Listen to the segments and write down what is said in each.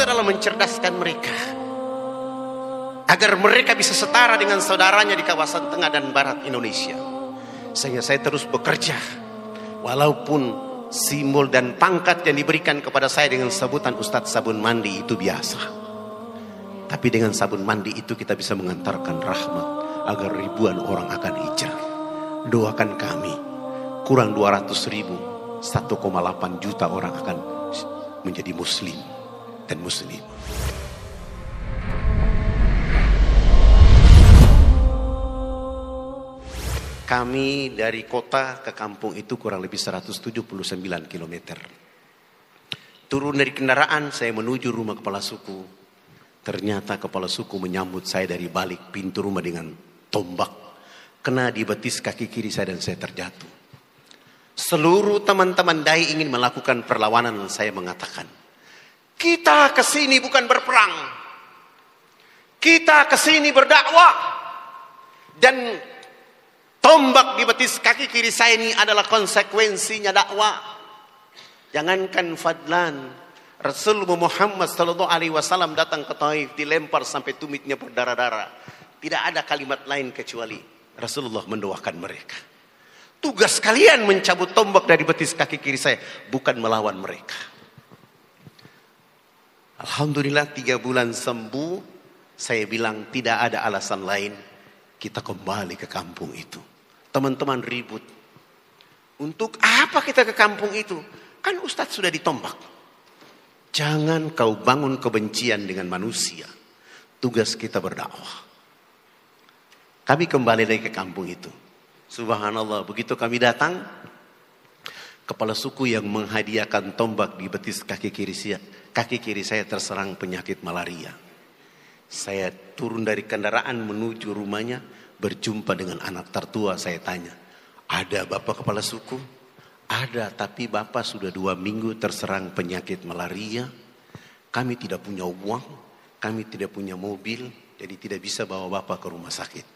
kita dalam mencerdaskan mereka. Agar mereka bisa setara dengan saudaranya di kawasan tengah dan barat Indonesia. Sehingga saya terus bekerja. Walaupun simbol dan pangkat yang diberikan kepada saya dengan sebutan Ustadz Sabun Mandi itu biasa. Tapi dengan sabun mandi itu kita bisa mengantarkan rahmat agar ribuan orang akan hijrah. Doakan kami, kurang 200 ribu, 1,8 juta orang akan menjadi muslim dan muslim. Kami dari kota ke kampung itu kurang lebih 179 km. Turun dari kendaraan saya menuju rumah kepala suku. Ternyata kepala suku menyambut saya dari balik pintu rumah dengan tombak. Kena di betis kaki kiri saya dan saya terjatuh. Seluruh teman-teman dai ingin melakukan perlawanan saya mengatakan. Kita ke sini bukan berperang. Kita ke sini berdakwah. Dan Tombak di betis kaki kiri saya ini adalah konsekuensinya dakwah. Jangankan Fadlan, Rasulullah Muhammad Sallallahu Alaihi Wasallam datang ke Taif dilempar sampai tumitnya berdarah-darah. Tidak ada kalimat lain kecuali Rasulullah mendoakan mereka. Tugas kalian mencabut tombak dari betis kaki kiri saya, bukan melawan mereka. Alhamdulillah tiga bulan sembuh, saya bilang tidak ada alasan lain kita kembali ke kampung itu. Teman-teman ribut. Untuk apa kita ke kampung itu? Kan Ustadz sudah ditombak. Jangan kau bangun kebencian dengan manusia. Tugas kita berdakwah. Kami kembali lagi ke kampung itu. Subhanallah, begitu kami datang, kepala suku yang menghadiahkan tombak di betis kaki kiri saya, kaki kiri saya terserang penyakit malaria. Saya turun dari kendaraan menuju rumahnya, berjumpa dengan anak tertua saya tanya, ada bapak kepala suku? Ada, tapi bapak sudah dua minggu terserang penyakit malaria. Kami tidak punya uang, kami tidak punya mobil, jadi tidak bisa bawa bapak ke rumah sakit.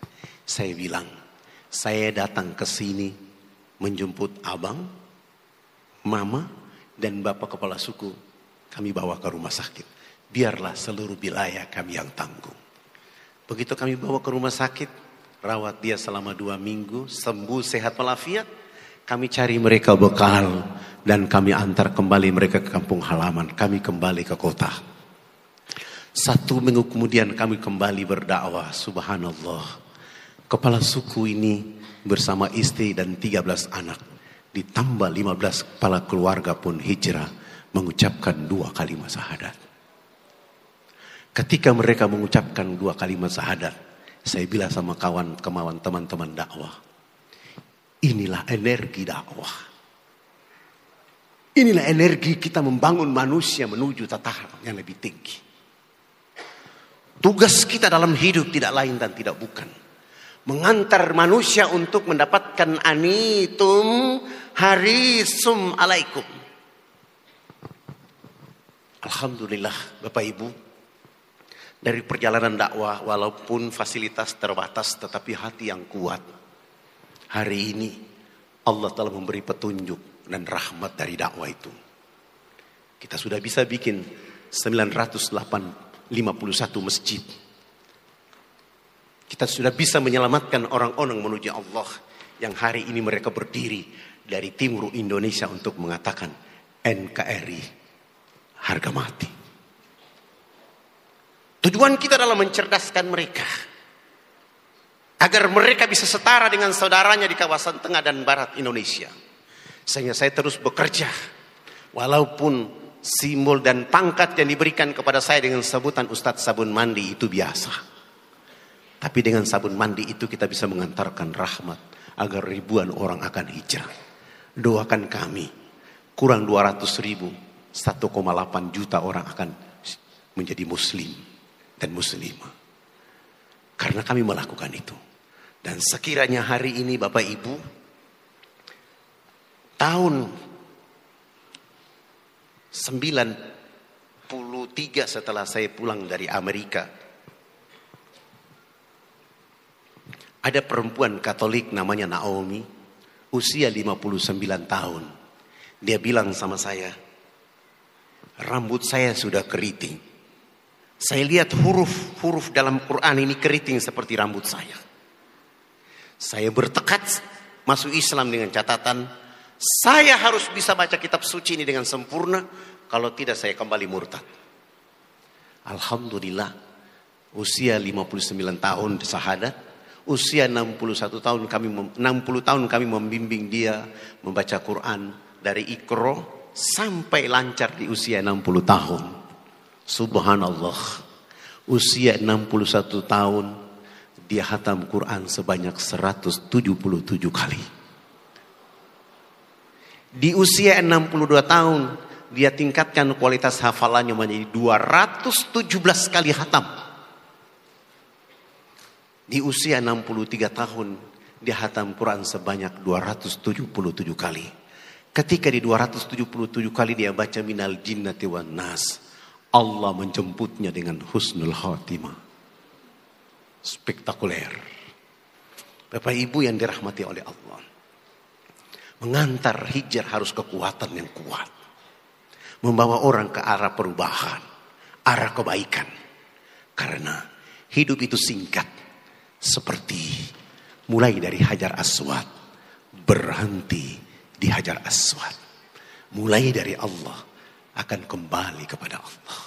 Saya bilang, saya datang ke sini menjemput abang, mama, dan bapak kepala suku. Kami bawa ke rumah sakit. Biarlah seluruh wilayah kami yang tanggung. Begitu kami bawa ke rumah sakit, rawat dia selama dua minggu, sembuh sehat walafiat. Kami cari mereka bekal dan kami antar kembali mereka ke kampung halaman. Kami kembali ke kota. Satu minggu kemudian kami kembali berdakwah. Subhanallah. Kepala suku ini bersama istri dan 13 anak. Ditambah 15 kepala keluarga pun hijrah mengucapkan dua kalimat syahadat. Ketika mereka mengucapkan dua kalimat syahadat, saya bilang sama kawan kemauan teman-teman dakwah. Inilah energi dakwah. Inilah energi kita membangun manusia menuju tataran yang lebih tinggi. Tugas kita dalam hidup tidak lain dan tidak bukan. Mengantar manusia untuk mendapatkan anitum harisum alaikum. Alhamdulillah Bapak Ibu dari perjalanan dakwah walaupun fasilitas terbatas tetapi hati yang kuat. Hari ini Allah telah memberi petunjuk dan rahmat dari dakwah itu. Kita sudah bisa bikin 951 masjid. Kita sudah bisa menyelamatkan orang-orang menuju Allah yang hari ini mereka berdiri dari timur Indonesia untuk mengatakan NKRI harga mati. Tujuan kita adalah mencerdaskan mereka. Agar mereka bisa setara dengan saudaranya di kawasan tengah dan barat Indonesia. Sehingga saya terus bekerja. Walaupun simbol dan pangkat yang diberikan kepada saya dengan sebutan Ustadz Sabun Mandi itu biasa. Tapi dengan sabun mandi itu kita bisa mengantarkan rahmat. Agar ribuan orang akan hijrah. Doakan kami. Kurang 200 ribu. 1,8 juta orang akan menjadi muslim dan muslimah. Karena kami melakukan itu. Dan sekiranya hari ini Bapak Ibu, tahun 93 setelah saya pulang dari Amerika, ada perempuan Katolik namanya Naomi, usia 59 tahun. Dia bilang sama saya, rambut saya sudah keriting Saya lihat huruf-huruf dalam Quran ini keriting seperti rambut saya. Saya bertekad masuk Islam dengan catatan saya harus bisa baca kitab suci ini dengan sempurna. Kalau tidak saya kembali murtad. Alhamdulillah usia 59 tahun sahadat usia 61 tahun kami 60 tahun kami membimbing dia membaca Quran dari Iqra sampai lancar di usia 60 tahun. Subhanallah. Usia 61 tahun dia hatam Quran sebanyak 177 kali. Di usia 62 tahun dia tingkatkan kualitas hafalannya menjadi 217 kali hatam. Di usia 63 tahun dia hatam Quran sebanyak 277 kali. Ketika di 277 kali dia baca minal jinnati wan nas, Allah menjemputnya dengan husnul khatimah. Spektakuler. Bapak Ibu yang dirahmati oleh Allah. Mengantar hijrah harus kekuatan yang kuat. Membawa orang ke arah perubahan, arah kebaikan. Karena hidup itu singkat seperti mulai dari Hajar Aswad berhenti di Hajar Aswad. Mulai dari Allah akan kembali kepada Allah.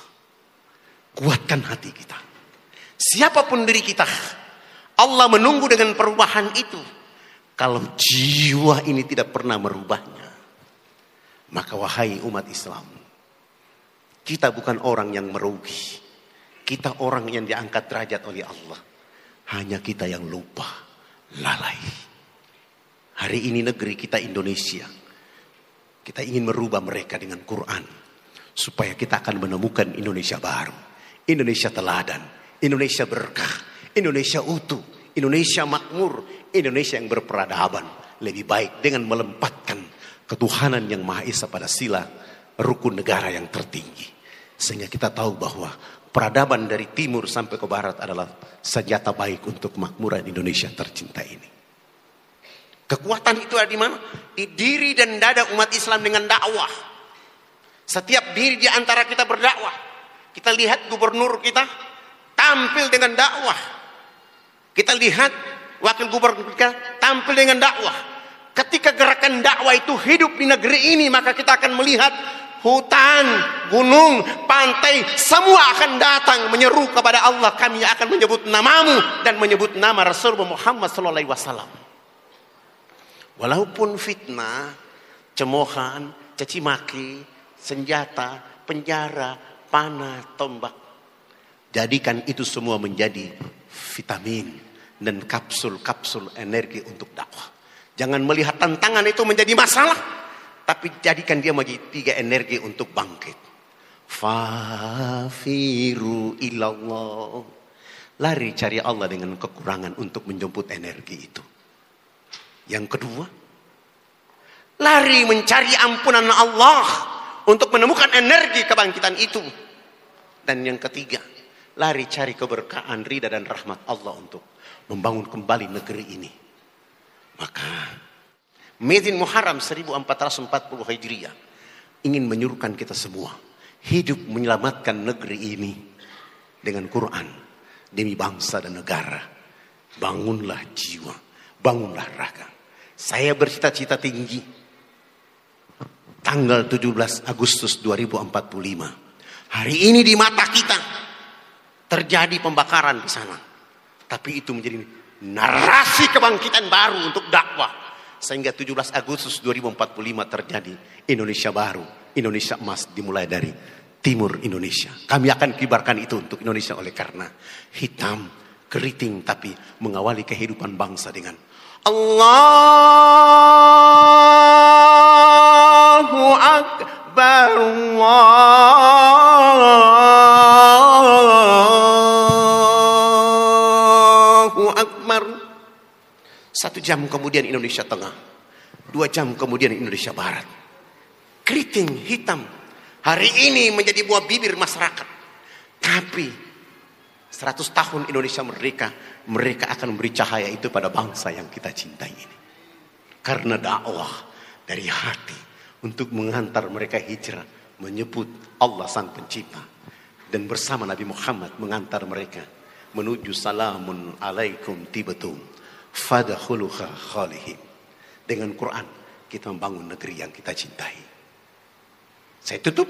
Kuatkan hati kita. Siapa pun diri kita, Allah menunggu dengan perubahan itu. Kalau jiwa ini tidak pernah merubahnya, maka wahai umat Islam, kita bukan orang yang merugi. Kita orang yang diangkat derajat oleh Allah. Hanya kita yang lupa, lalai. Hari ini negeri kita Indonesia. Kita ingin merubah mereka dengan Quran. Supaya kita akan menemukan Indonesia baru. Indonesia teladan. Indonesia berkah. Indonesia utuh. Indonesia makmur. Indonesia yang berperadaban. Lebih baik dengan melempatkan ketuhanan yang Maha Esa pada sila rukun negara yang tertinggi. Sehingga kita tahu bahwa peradaban dari timur sampai ke barat adalah senjata baik untuk makmuran Indonesia tercinta ini. Kekuatan itu ada di mana? Di diri dan dada umat Islam dengan dakwah. Setiap diri di antara kita berdakwah. Kita lihat gubernur kita tampil dengan dakwah. Kita lihat wakil gubernur kita tampil dengan dakwah. Ketika gerakan dakwah itu hidup di negeri ini, maka kita akan melihat hutan, gunung, pantai, semua akan datang menyeru kepada Allah. Kami akan menyebut namamu dan menyebut nama Rasul Muhammad Sallallahu Alaihi Wasallam. Walaupun fitnah, cemohan, caci maki, senjata, penjara, panah, tombak, jadikan itu semua menjadi vitamin dan kapsul-kapsul energi untuk dakwah. Jangan melihat tantangan itu menjadi masalah, tapi jadikan dia menjadi tiga energi untuk bangkit. Fafiru ilallah. Lari cari Allah dengan kekurangan untuk menjemput energi itu. Yang kedua, lari mencari ampunan Allah untuk menemukan energi kebangkitan itu. Dan yang ketiga, lari cari keberkahan, rida dan rahmat Allah untuk membangun kembali negeri ini. Maka Medin Muharram 1440 Hijriah ingin menyuruhkan kita semua hidup menyelamatkan negeri ini dengan Quran demi bangsa dan negara. Bangunlah jiwa, bangunlah raga. Saya bercita-cita tinggi. Tanggal 17 Agustus 2045. Hari ini di mata kita terjadi pembakaran di sana. Tapi itu menjadi narasi kebangkitan baru untuk dakwah sehingga 17 Agustus 2045 terjadi Indonesia baru, Indonesia emas dimulai dari timur Indonesia. Kami akan kibarkan itu untuk Indonesia oleh karena hitam, keriting tapi mengawali kehidupan bangsa dengan Allahu Akbar Allahu satu jam kemudian Indonesia Tengah. Dua jam kemudian Indonesia Barat. Keriting hitam. Hari ini menjadi buah bibir masyarakat. Tapi 100 tahun Indonesia merdeka. Mereka akan memberi cahaya itu pada bangsa yang kita cintai ini. Karena dakwah dari hati. Untuk menghantar mereka hijrah. Menyebut Allah sang pencipta. dan bersama Nabi Muhammad mengantar mereka menuju salamun alaikum tibetum fadakhuluha khalihim. Dengan Quran kita membangun negeri yang kita cintai. Saya tutup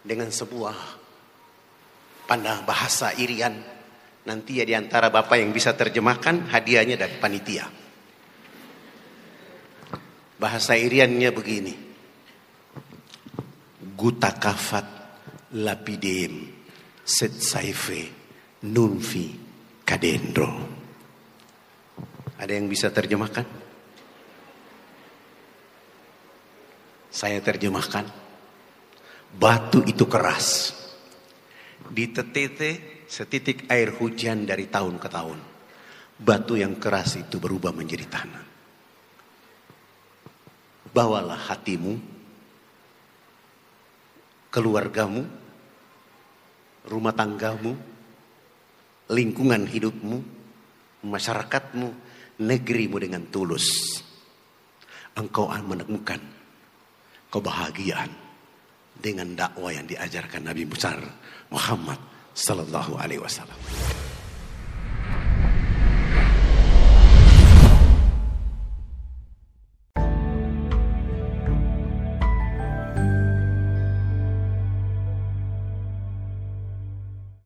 dengan sebuah pandang bahasa Irian. Nanti ya di antara Bapak yang bisa terjemahkan hadiahnya dari panitia. Bahasa Iriannya begini. Guta kafat lapidem set saife nunfi kadendro. Ada yang bisa terjemahkan? Saya terjemahkan. Batu itu keras. Ditetete setitik air hujan dari tahun ke tahun. Batu yang keras itu berubah menjadi tanah. Bawalah hatimu, keluargamu, rumah tanggamu, lingkungan hidupmu, masyarakatmu, negerimu dengan tulus. Engkau akan menemukan kebahagiaan dengan dakwah yang diajarkan Nabi besar Muhammad sallallahu alaihi wasallam.